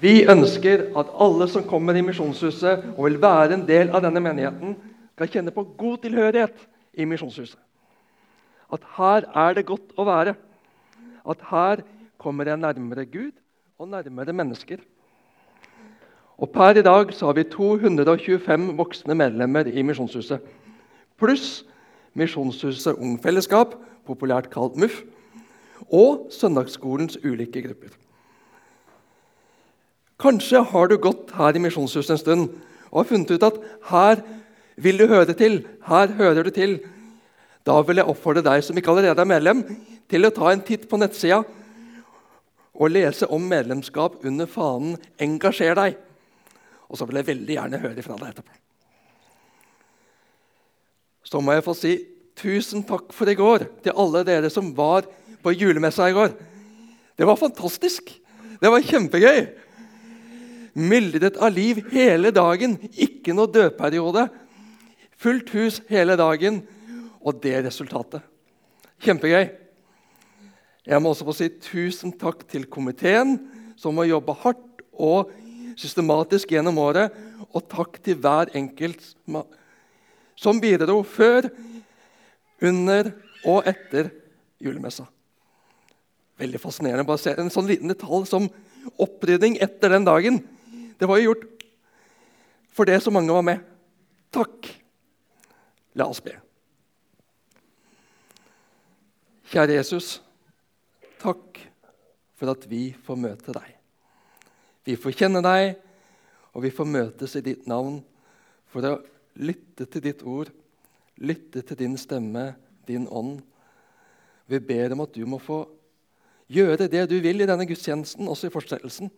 Vi ønsker at alle som kommer i Misjonshuset og vil være en del av denne menigheten, skal kjenne på god tilhørighet i Misjonshuset. At her er det godt å være. At her kommer jeg nærmere Gud og nærmere mennesker. Og Per i dag så har vi 225 voksne medlemmer i Misjonshuset. Pluss Misjonshuset Ungfellesskap, populært kalt MUF, og søndagsskolens ulike grupper. Kanskje har du gått her i Misjonshuset en stund og har funnet ut at her vil du høre til. Her hører du til. Da vil jeg oppfordre deg som ikke allerede er medlem, til å ta en titt på nettsida og lese om medlemskap under fanen 'Engasjer deg'. Og så vil jeg veldig gjerne høre fra deg etterpå. Så må jeg få si tusen takk for i går til alle dere som var på julemessa i går. Det var fantastisk. Det var kjempegøy. Myldret av liv hele dagen. Ikke noe dødperiode. Fullt hus hele dagen. Og det resultatet. Kjempegøy. Jeg må også få si tusen takk til komiteen, som har jobba hardt og systematisk gjennom året. Og takk til hver enkelt som bidro før, under og etter julemessa. Veldig fascinerende bare se en sånn liten detalj som opprydding etter den dagen. Det var jo gjort for det så mange var med. Takk. La oss be. Kjære Jesus, takk for at vi får møte deg. Vi får kjenne deg, og vi får møtes i ditt navn for å lytte til ditt ord, lytte til din stemme, din ånd. Vi ber om at du må få gjøre det du vil i denne gudstjenesten, også i fortsettelsen.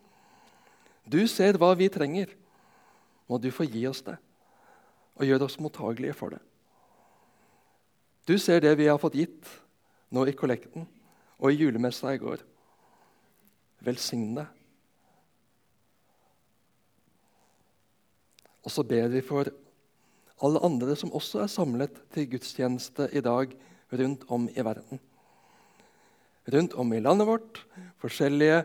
Du ser hva vi trenger. Må du få gi oss det og gjøre oss mottagelige for det. Du ser det vi har fått gitt nå i kollekten og i julemessa i går. Velsign det. Og så ber vi for alle andre som også er samlet til gudstjeneste i dag rundt om i verden. Rundt om i landet vårt, forskjellige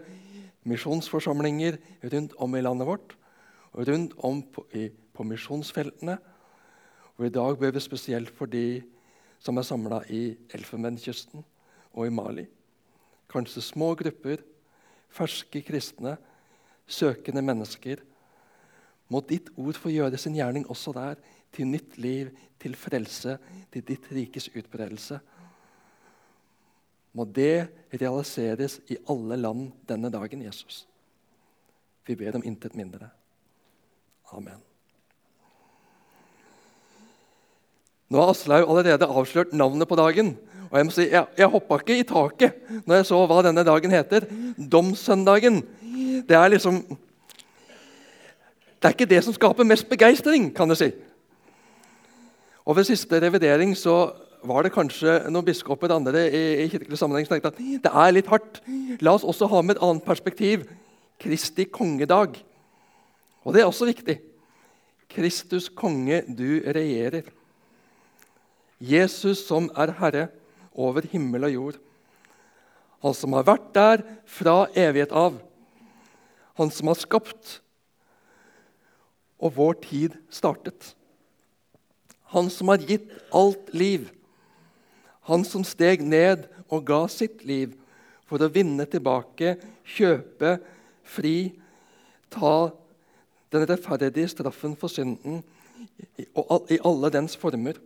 misjonsforsamlinger rundt om i landet vårt, og rundt om på, i, på misjonsfeltene. Og I dag ber vi spesielt for de som er samla i Elfenbenskysten og i Mali. Kanskje små grupper, ferske kristne, søkende mennesker. Må ditt ord få gjøre sin gjerning også der til nytt liv, til frelse, til ditt rikes utbredelse. Må det realiseres i alle land denne dagen, Jesus. Vi ber om intet mindre. Amen. Nå har Aslaug allerede avslørt navnet på dagen. Og Jeg må si, jeg, jeg hoppa ikke i taket når jeg så hva denne dagen heter. Domssøndagen. Det er liksom Det er ikke det som skaper mest begeistring, kan du si. Og Ved siste revidering så var det kanskje noen biskoper andre i, i kirkelig sammenheng som tenkte at det er litt hardt. La oss også ha med et annet perspektiv. Kristi kongedag. Og det er også viktig. Kristus konge, du regjerer. Jesus som er herre over himmel og jord. Han som har vært der fra evighet av. Han som har skapt, og vår tid startet. Han som har gitt alt liv. Han som steg ned og ga sitt liv for å vinne tilbake, kjøpe, fri, ta den rettferdige straffen for synden i alle dens former.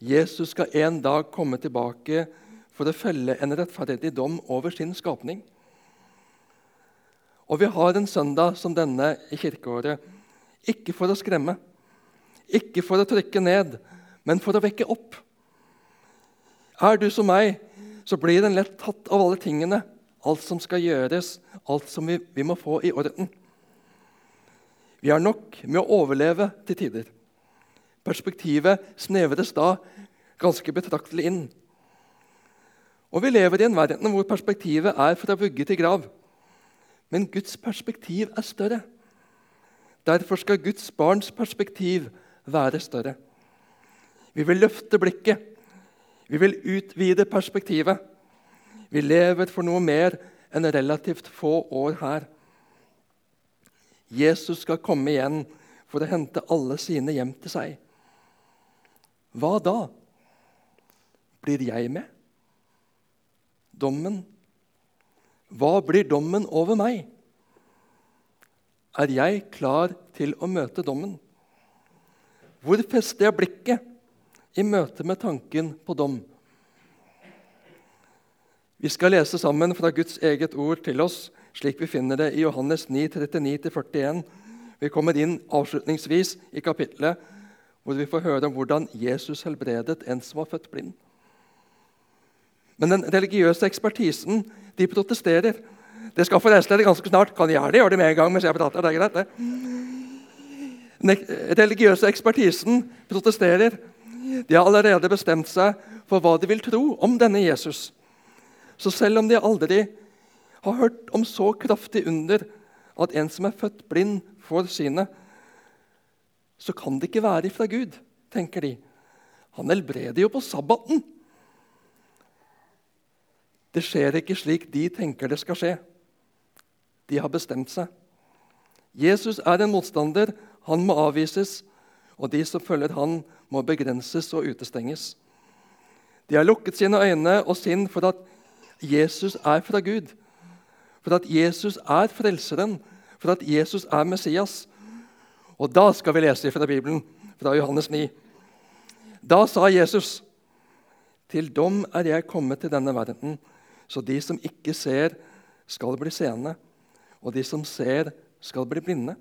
Jesus skal en dag komme tilbake for å felle en rettferdig dom over sin skapning. Og vi har en søndag som denne i kirkeåret, ikke for å skremme, ikke for å trykke ned, men for å vekke opp. Er du som meg, så blir den lett tatt av alle tingene, alt som skal gjøres, alt som vi, vi må få i orden. Vi har nok med å overleve til tider. Perspektivet snevres da ganske betraktelig inn. Og Vi lever i en verden hvor perspektivet er fra vugge til grav. Men Guds perspektiv er større. Derfor skal Guds barns perspektiv være større. Vi vil løfte blikket. Vi vil utvide perspektivet. Vi lever for noe mer enn relativt få år her. Jesus skal komme igjen for å hente alle sine hjem til seg. Hva da? Blir jeg med? Dommen? Hva blir dommen over meg? Er jeg klar til å møte dommen? Hvor fester jeg blikket i møte med tanken på dom? Vi skal lese sammen fra Guds eget ord til oss, slik vi finner det i Johannes 9, 39-41. Vi kommer inn avslutningsvis i kapittelet hvor vi får høre om hvordan Jesus helbredet en som var født blind. Men den religiøse ekspertisen de protesterer. Det skal forresten dere ganske snart. Kan gjerne gjøre det med en gang mens jeg prater. det er greit. Den religiøse ekspertisen protesterer. De har allerede bestemt seg for hva de vil tro om denne Jesus. Så selv om de aldri har hørt om så kraftig under at en som er født blind, får synet, så kan det ikke være fra Gud, tenker de. Han helbreder jo på sabbaten. Det skjer ikke slik de tenker det skal skje. De har bestemt seg. Jesus er en motstander. Han må avvises. Og de som følger han, må begrenses og utestenges. De har lukket sine øyne og sinn for at Jesus er fra Gud. For at Jesus er frelseren. For at Jesus er Messias. Og da skal vi lese fra Bibelen, fra Johannes 9. Da sa Jesus, 'Til dom er jeg kommet til denne verden.' Så de som ikke ser, skal bli seende, og de som ser, skal bli blinde.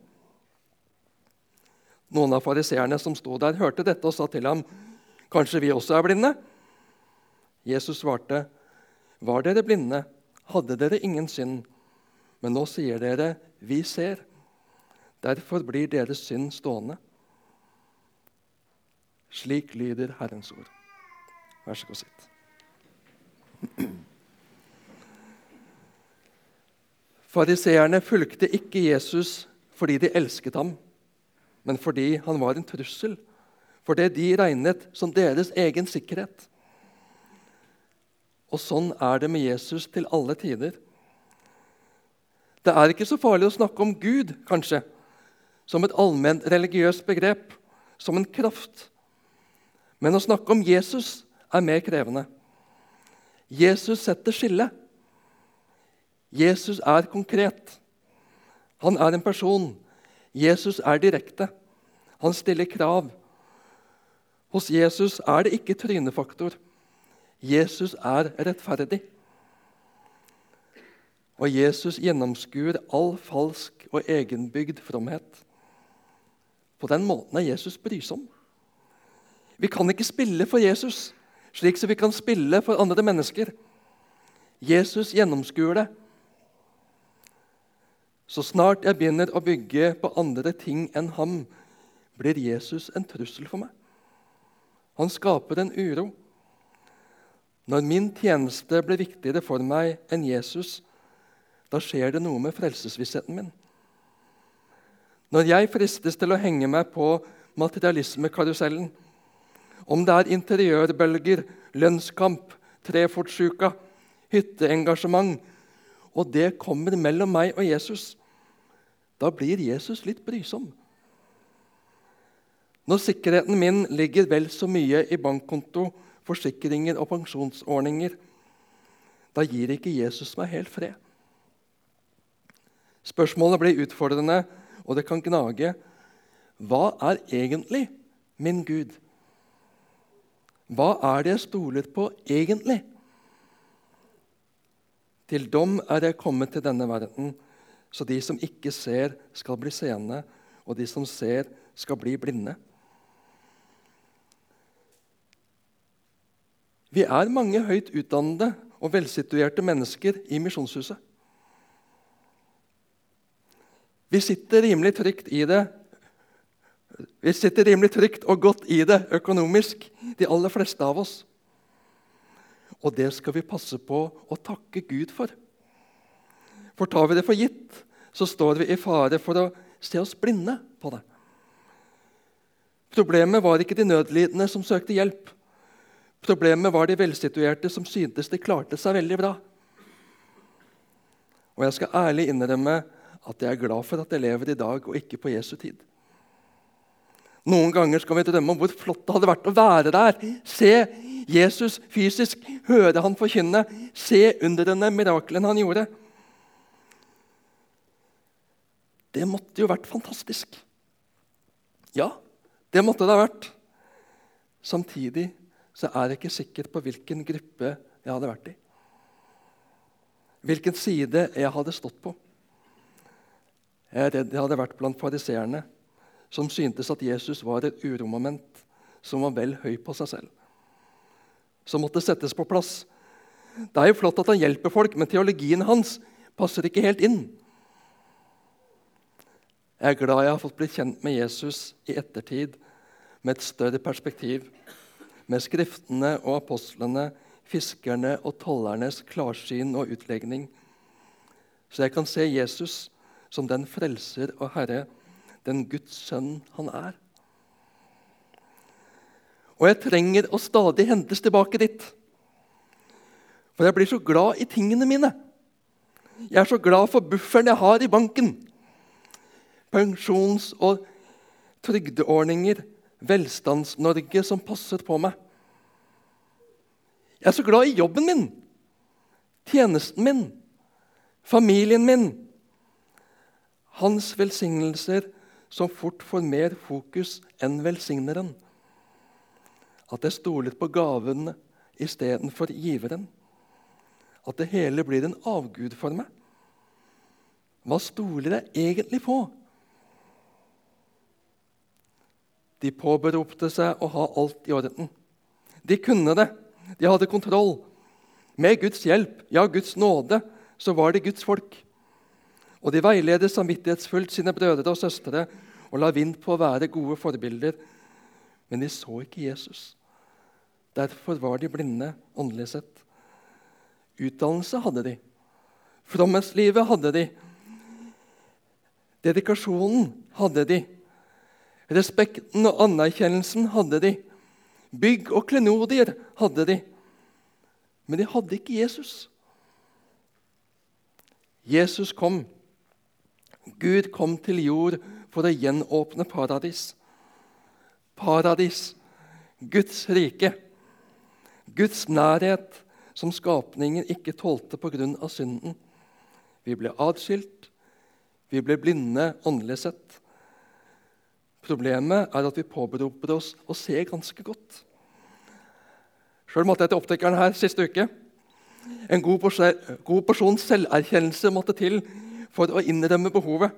Noen av fariseerne som sto der, hørte dette og sa til ham, 'Kanskje vi også er blinde?' Jesus svarte, 'Var dere blinde, hadde dere ingen synd.' Men nå sier dere, 'Vi ser.' Derfor blir deres synd stående. Slik lyder Herrens ord. Vær så god, sitt. Fariseerne fulgte ikke Jesus fordi de elsket ham, men fordi han var en trussel for det de regnet som deres egen sikkerhet. Og sånn er det med Jesus til alle tider. Det er ikke så farlig å snakke om Gud, kanskje, som et allment religiøst begrep, som en kraft. Men å snakke om Jesus er mer krevende. Jesus setter skillet. Jesus er konkret. Han er en person. Jesus er direkte. Han stiller krav. Hos Jesus er det ikke trynefaktor. Jesus er rettferdig. Og Jesus gjennomskuer all falsk og egenbygd fromhet. På den måten er Jesus brysom. Vi kan ikke spille for Jesus slik som vi kan spille for andre mennesker. Jesus gjennomskuer det. Så snart jeg begynner å bygge på andre ting enn ham, blir Jesus en trussel for meg. Han skaper en uro. Når min tjeneste blir viktigere for meg enn Jesus, da skjer det noe med frelsesvissheten min. Når jeg fristes til å henge meg på materialismekarusellen, om det er interiørbølger, lønnskamp, trefortsjuka, hytteengasjement, og det kommer mellom meg og Jesus, da blir Jesus litt brysom. Når sikkerheten min ligger vel så mye i bankkonto, forsikringer og pensjonsordninger, da gir ikke Jesus meg helt fred. Spørsmålet blir utfordrende, og det kan gnage. Hva er egentlig min Gud? Hva er det jeg stoler på egentlig? Til dom er jeg kommet til denne verden så de som ikke ser, skal bli seende, og de som ser, skal bli blinde. Vi er mange høyt utdannede og velsituerte mennesker i Misjonshuset. Vi sitter rimelig trygt i det. Vi sitter rimelig trygt og godt i det økonomisk, de aller fleste av oss. Og det skal vi passe på å takke Gud for. For tar vi det for gitt, så står vi i fare for å se oss blinde på det. Problemet var ikke de nødlidende som søkte hjelp. Problemet var de velsituerte som syntes de klarte seg veldig bra. Og jeg skal ærlig innrømme at jeg er glad for at jeg lever i dag og ikke på Jesu tid. Noen ganger skal vi drømme om hvor flott det hadde vært å være der. Se Jesus fysisk, høre han forkynne, se underne miraklene han gjorde. Det måtte jo vært fantastisk. Ja, det måtte det ha vært. Samtidig så er jeg ikke sikker på hvilken gruppe jeg hadde vært i. Hvilken side jeg hadde stått på. Jeg er redd jeg hadde vært blant fariseerne, som syntes at Jesus var et uromoment som var vel høy på seg selv. Som måtte settes på plass. Det er jo flott at han hjelper folk, men teologien hans passer ikke helt inn. Jeg er glad jeg har fått bli kjent med Jesus i ettertid med et større perspektiv, med Skriftene og apostlene, fiskerne og tollernes klarsyn og utlegning, så jeg kan se Jesus som den frelser og Herre, den Guds sønn han er. Og jeg trenger å stadig hentes tilbake dit. For jeg blir så glad i tingene mine. Jeg er så glad for bufferen jeg har i banken. Pensjons- og trygdeordninger, Velstands-Norge som passer på meg. Jeg er så glad i jobben min, tjenesten min, familien min. Hans velsignelser som fort får mer fokus enn velsigneren. At jeg stoler på gavene istedenfor giveren. At det hele blir en avgud for meg. Hva stoler jeg egentlig på? De påberopte seg å ha alt i orden. De kunne det. De hadde kontroll. Med Guds hjelp, ja, Guds nåde, så var de Guds folk. Og de veileder samvittighetsfullt sine brødre og søstre og la vind på å være gode forbilder. Men de så ikke Jesus. Derfor var de blinde åndelig sett. Utdannelse hadde de. Fromhetslivet hadde de. Dedikasjonen hadde de. Respekten og anerkjennelsen hadde de. Bygg og klenodier hadde de. Men de hadde ikke Jesus. Jesus kom. Gud kom til jord for å gjenåpne paradis. Paradis, Guds rike, Guds nærhet, som skapningen ikke tålte pga. synden. Vi ble adskilt, vi ble blinde åndelig sett. Problemet er at vi påberoper oss å se ganske godt. Sjøl måtte jeg til opptekkeren her siste uke. En god porsjon selverkjennelse måtte til for å innrømme behovet.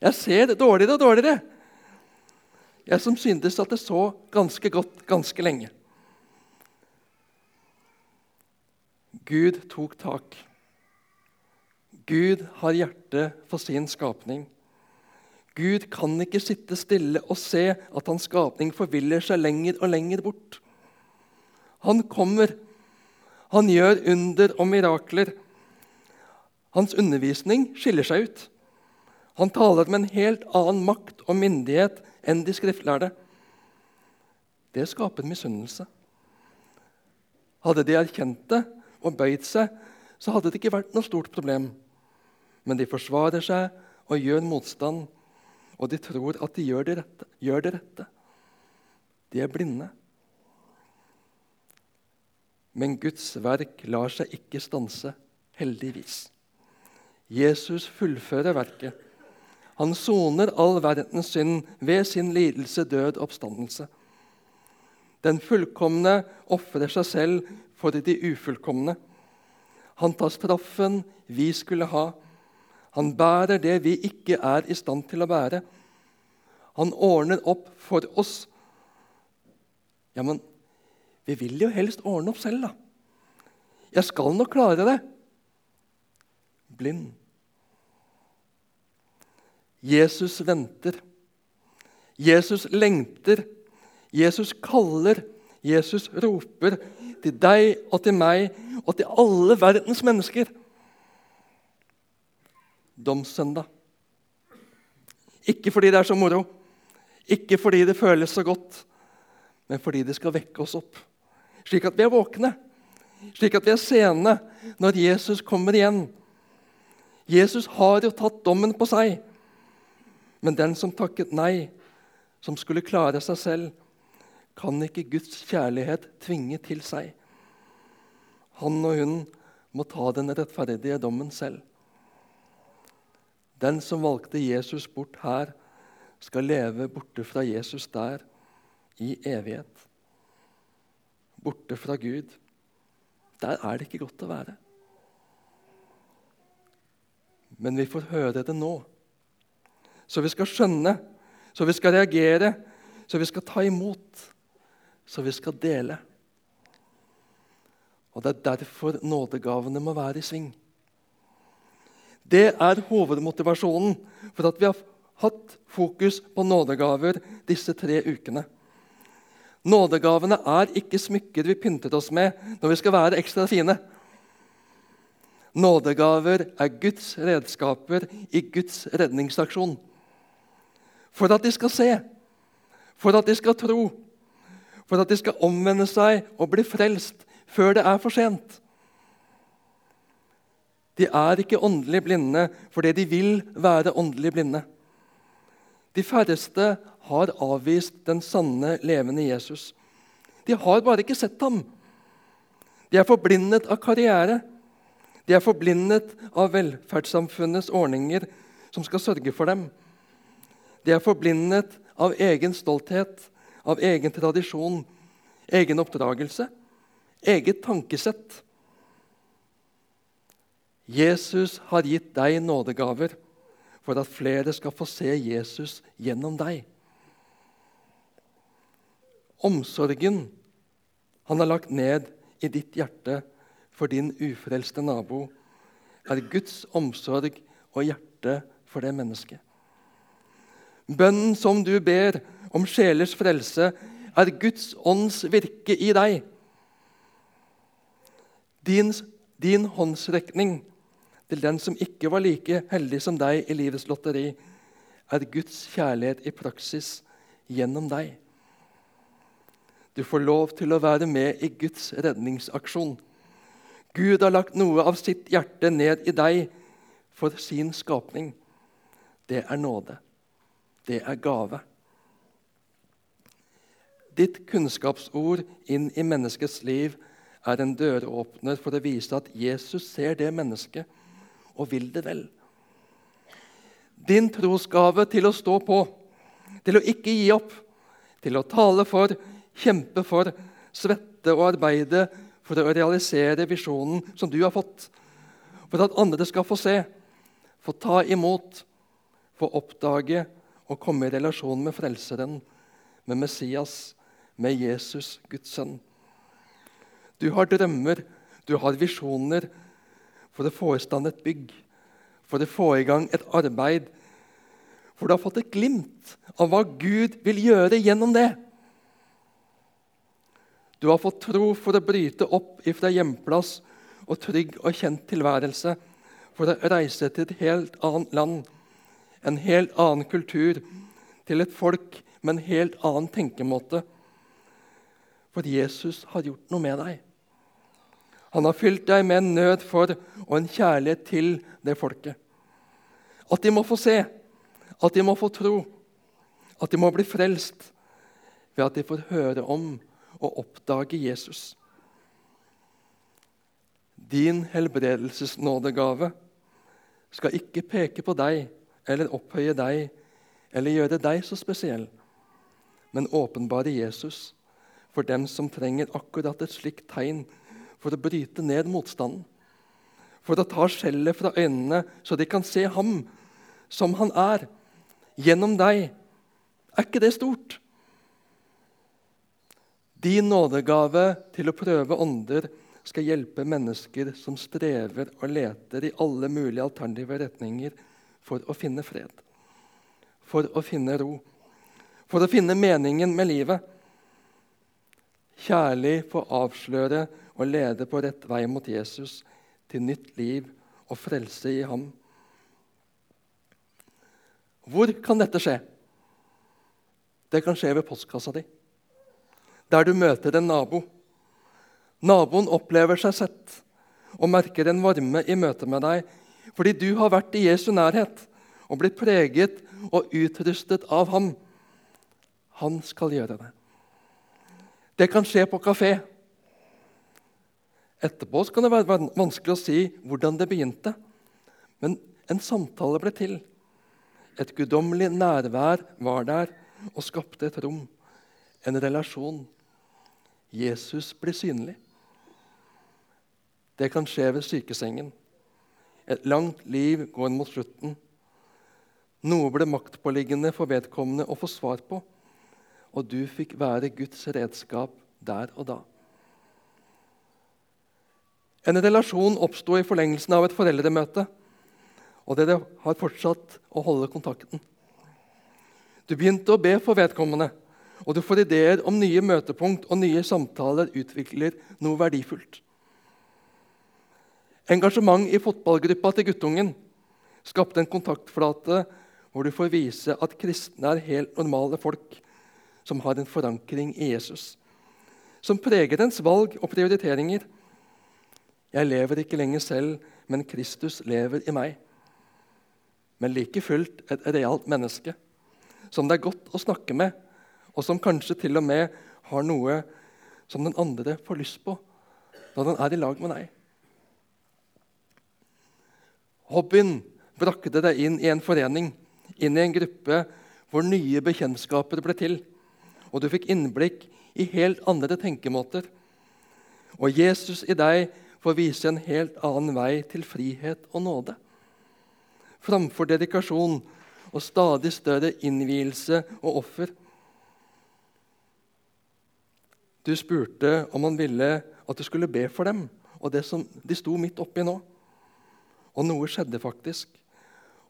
Jeg ser dårligere og dårligere. Jeg som syntes at det så ganske godt ganske lenge. Gud tok tak. Gud har hjertet for sin skapning. Gud kan ikke sitte stille og se at hans skapning forviller seg lenger og lenger bort. Han kommer. Han gjør under og mirakler. Hans undervisning skiller seg ut. Han taler med en helt annen makt og myndighet enn de skriftlærde. Det skaper misunnelse. Hadde de erkjent det og bøyd seg, så hadde det ikke vært noe stort problem. Men de forsvarer seg og gjør motstand og de tror at de gjør det rette. Gjør det rette. De er blinde. Men Guds verk lar seg ikke stanse, heldigvis. Jesus fullfører verket. Han soner all verdens synd ved sin lidelse, død og oppstandelse. Den fullkomne ofrer seg selv for de ufullkomne. Han tar straffen vi skulle ha han bærer det vi ikke er i stand til å bære. Han ordner opp for oss. Ja, men vi vil jo helst ordne opp selv, da. Jeg skal nok klare det. Blind. Jesus venter. Jesus lengter. Jesus kaller. Jesus roper til deg og til meg og til alle verdens mennesker domssøndag. Ikke fordi det er så moro, ikke fordi det føles så godt, men fordi det skal vekke oss opp. Slik at vi er våkne, slik at vi er sene når Jesus kommer igjen. Jesus har jo tatt dommen på seg. Men den som takket nei, som skulle klare seg selv, kan ikke Guds kjærlighet tvinge til seg. Han og hun må ta den rettferdige dommen selv. Den som valgte Jesus bort her, skal leve borte fra Jesus der i evighet. Borte fra Gud. Der er det ikke godt å være. Men vi får høre det nå. Så vi skal skjønne, så vi skal reagere, så vi skal ta imot, så vi skal dele. Og Det er derfor nådegavene må være i sving. Det er hovedmotivasjonen for at vi har hatt fokus på nådegaver disse tre ukene. Nådegavene er ikke smykker vi pynter oss med når vi skal være ekstra fine. Nådegaver er Guds redskaper i Guds redningsaksjon. For at de skal se, for at de skal tro, for at de skal omvende seg og bli frelst før det er for sent. De er ikke åndelig blinde fordi de vil være åndelig blinde. De færreste har avvist den sanne, levende Jesus. De har bare ikke sett ham. De er forblindet av karriere. De er forblindet av velferdssamfunnets ordninger som skal sørge for dem. De er forblindet av egen stolthet, av egen tradisjon, egen oppdragelse, eget tankesett. Jesus har gitt deg nådegaver for at flere skal få se Jesus gjennom deg. Omsorgen han har lagt ned i ditt hjerte for din ufrelste nabo, er Guds omsorg og hjerte for det mennesket. Bønnen som du ber om sjelers frelse, er Guds ånds virke i deg. Din, din håndsrekning til den som ikke var like heldig som deg i livets lotteri, er Guds kjærlighet i praksis gjennom deg. Du får lov til å være med i Guds redningsaksjon. Gud har lagt noe av sitt hjerte ned i deg for sin skapning. Det er nåde. Det er gave. Ditt kunnskapsord inn i menneskets liv er en døråpner for å vise at Jesus ser det mennesket og vil det vel. Din trosgave til å stå på, til å ikke gi opp, til å tale for, kjempe for, svette og arbeide for å realisere visjonen som du har fått, for at andre skal få se, få ta imot, få oppdage og komme i relasjon med Frelseren, med Messias, med Jesus, Guds sønn. Du har drømmer, du har visjoner, for å få i stand et bygg, for å få i gang et arbeid. For du har fått et glimt av hva Gud vil gjøre gjennom det. Du har fått tro for å bryte opp ifra hjemplass og trygg og kjent tilværelse, for å reise til et helt annet land, en helt annen kultur, til et folk med en helt annen tenkemåte. For Jesus har gjort noe med deg. Han har fylt deg med en nød for og en kjærlighet til det folket. At de må få se, at de må få tro, at de må bli frelst ved at de får høre om og oppdage Jesus. Din helbredelsesnådegave skal ikke peke på deg eller opphøye deg eller gjøre deg så spesiell, men åpenbare Jesus for dem som trenger akkurat et slikt tegn for å bryte ned motstanden. For å ta skjellet fra øynene, så de kan se ham som han er, gjennom deg. Er ikke det stort? Din nådegave til å prøve ånder skal hjelpe mennesker som strever og leter i alle mulige alternative retninger for å finne fred, for å finne ro, for å finne meningen med livet. Kjærlig få avsløre og lede på rett vei mot Jesus, til nytt liv og frelse i ham. Hvor kan dette skje? Det kan skje ved postkassa di, der du møter en nabo. Naboen opplever seg sett og merker en varme i møte med deg Fordi du har vært i Jesu nærhet og blitt preget og utrustet av ham. Han skal gjøre det. Det kan skje på kafé. Etterpå kan det være vanskelig å si hvordan det begynte. Men en samtale ble til. Et guddommelig nærvær var der og skapte et rom, en relasjon. Jesus blir synlig. Det kan skje ved sykesengen. Et langt liv går mot slutten. Noe ble maktpåliggende for vedkommende å få svar på, og du fikk være Guds redskap der og da. En relasjon oppsto i forlengelsen av et foreldremøte, og dere har fortsatt å holde kontakten. Du begynte å be for vedkommende, og du får ideer om nye møtepunkt og nye samtaler utvikler noe verdifullt. Engasjement i fotballgruppa til guttungen skapte en kontaktflate hvor du får vise at kristne er helt normale folk som har en forankring i Jesus, som preger ens valg og prioriteringer. Jeg lever ikke lenger selv, men Kristus lever i meg. Men like fullt et realt menneske som det er godt å snakke med, og som kanskje til og med har noe som den andre får lyst på når den er i lag med deg. Hobbyen brakte deg inn i en forening, inn i en gruppe hvor nye bekjentskaper ble til. Og du fikk innblikk i helt andre tenkemåter. Og Jesus i deg får vise en helt annen vei til frihet og nåde. Framfor dedikasjon og stadig større innvielse og offer. Du spurte om han ville at du skulle be for dem og det som de sto midt oppi nå. Og noe skjedde faktisk.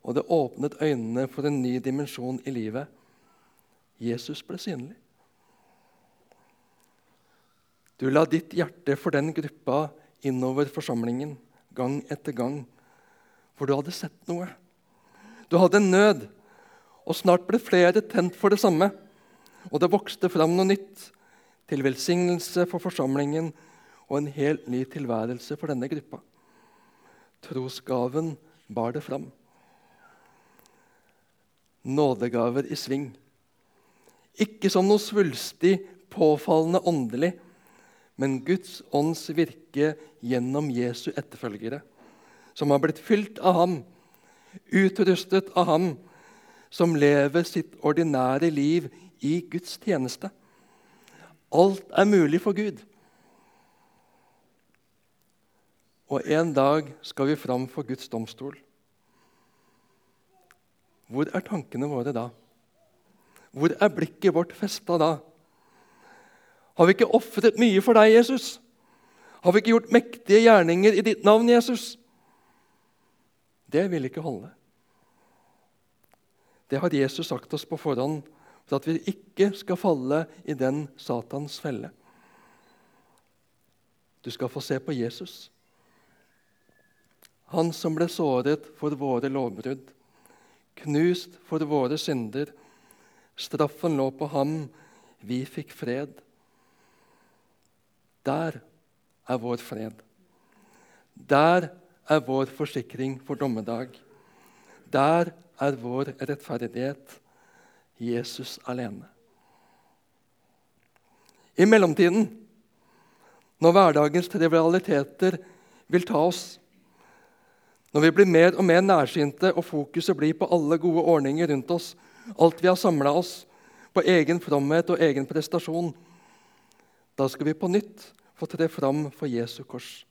Og det åpnet øynene for en ny dimensjon i livet. Jesus ble synlig. Du la ditt hjerte for den gruppa innover forsamlingen gang etter gang, for du hadde sett noe. Du hadde en nød, og snart ble flere tent for det samme. Og det vokste fram noe nytt, til velsignelse for forsamlingen og en helt ny tilværelse for denne gruppa. Trosgaven bar det fram. Nådegaver i sving. Ikke som noe svulstig, påfallende åndelig, men Guds ånds virke gjennom Jesu etterfølgere, som har blitt fylt av ham, utrustet av ham, som lever sitt ordinære liv i Guds tjeneste. Alt er mulig for Gud. Og en dag skal vi fram for Guds domstol. Hvor er tankene våre da? Hvor er blikket vårt festa da? Har vi ikke ofret mye for deg, Jesus? Har vi ikke gjort mektige gjerninger i ditt navn, Jesus? Det vil ikke holde. Det har Jesus sagt oss på forhånd for at vi ikke skal falle i den Satans felle. Du skal få se på Jesus. Han som ble såret for våre lovbrudd, knust for våre synder. Straffen lå på ham, vi fikk fred. Der er vår fred. Der er vår forsikring for dommedag. Der er vår rettferdighet. Jesus alene. I mellomtiden, når hverdagens trivialiteter vil ta oss, når vi blir mer og mer nærsynte og fokuset blir på alle gode ordninger rundt oss, alt vi har samla oss, på egen fromhet og egen prestasjon, da skal vi på nytt få tre fram for Jesu kors.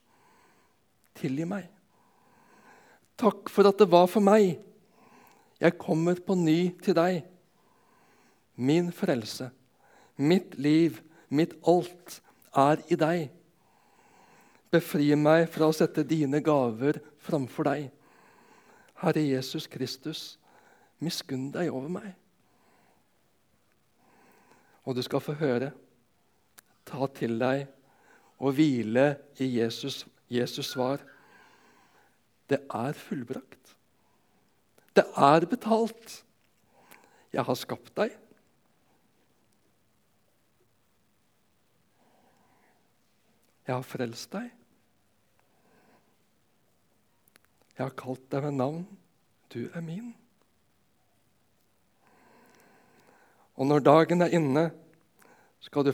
Tilgi meg. Takk for at det var for meg. Jeg kommer på ny til deg. Min frelse, mitt liv, mitt alt er i deg. Befri meg fra å sette dine gaver framfor deg. Herre Jesus Kristus, miskunn deg over meg. Og du skal få høre, ta til deg og hvile i Jesus, Jesus svar. Det er fullbrakt. Det er betalt. Jeg har skapt deg. Jeg har frelst deg. Jeg har kalt deg ved navn. Du er min. Og når dagen er inne, skal du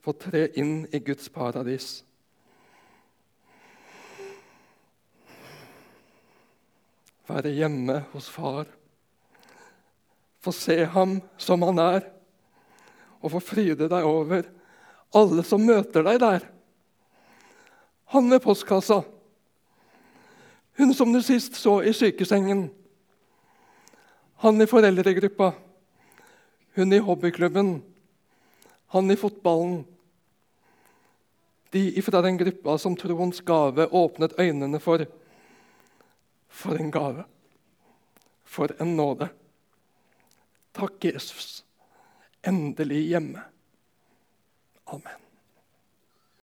få tre inn i Guds paradis. Være hjemme hos far. Få se ham som han er, og få fryde deg over alle som møter deg der. Han ved postkassa. Hun som du sist så i sykesengen. Han i foreldregruppa. Hun i hobbyklubben. Han i fotballen. De fra den gruppa som troens gave åpnet øynene for. For en gave. For en nåde. Takk, Jesus. Endelig hjemme. Amen.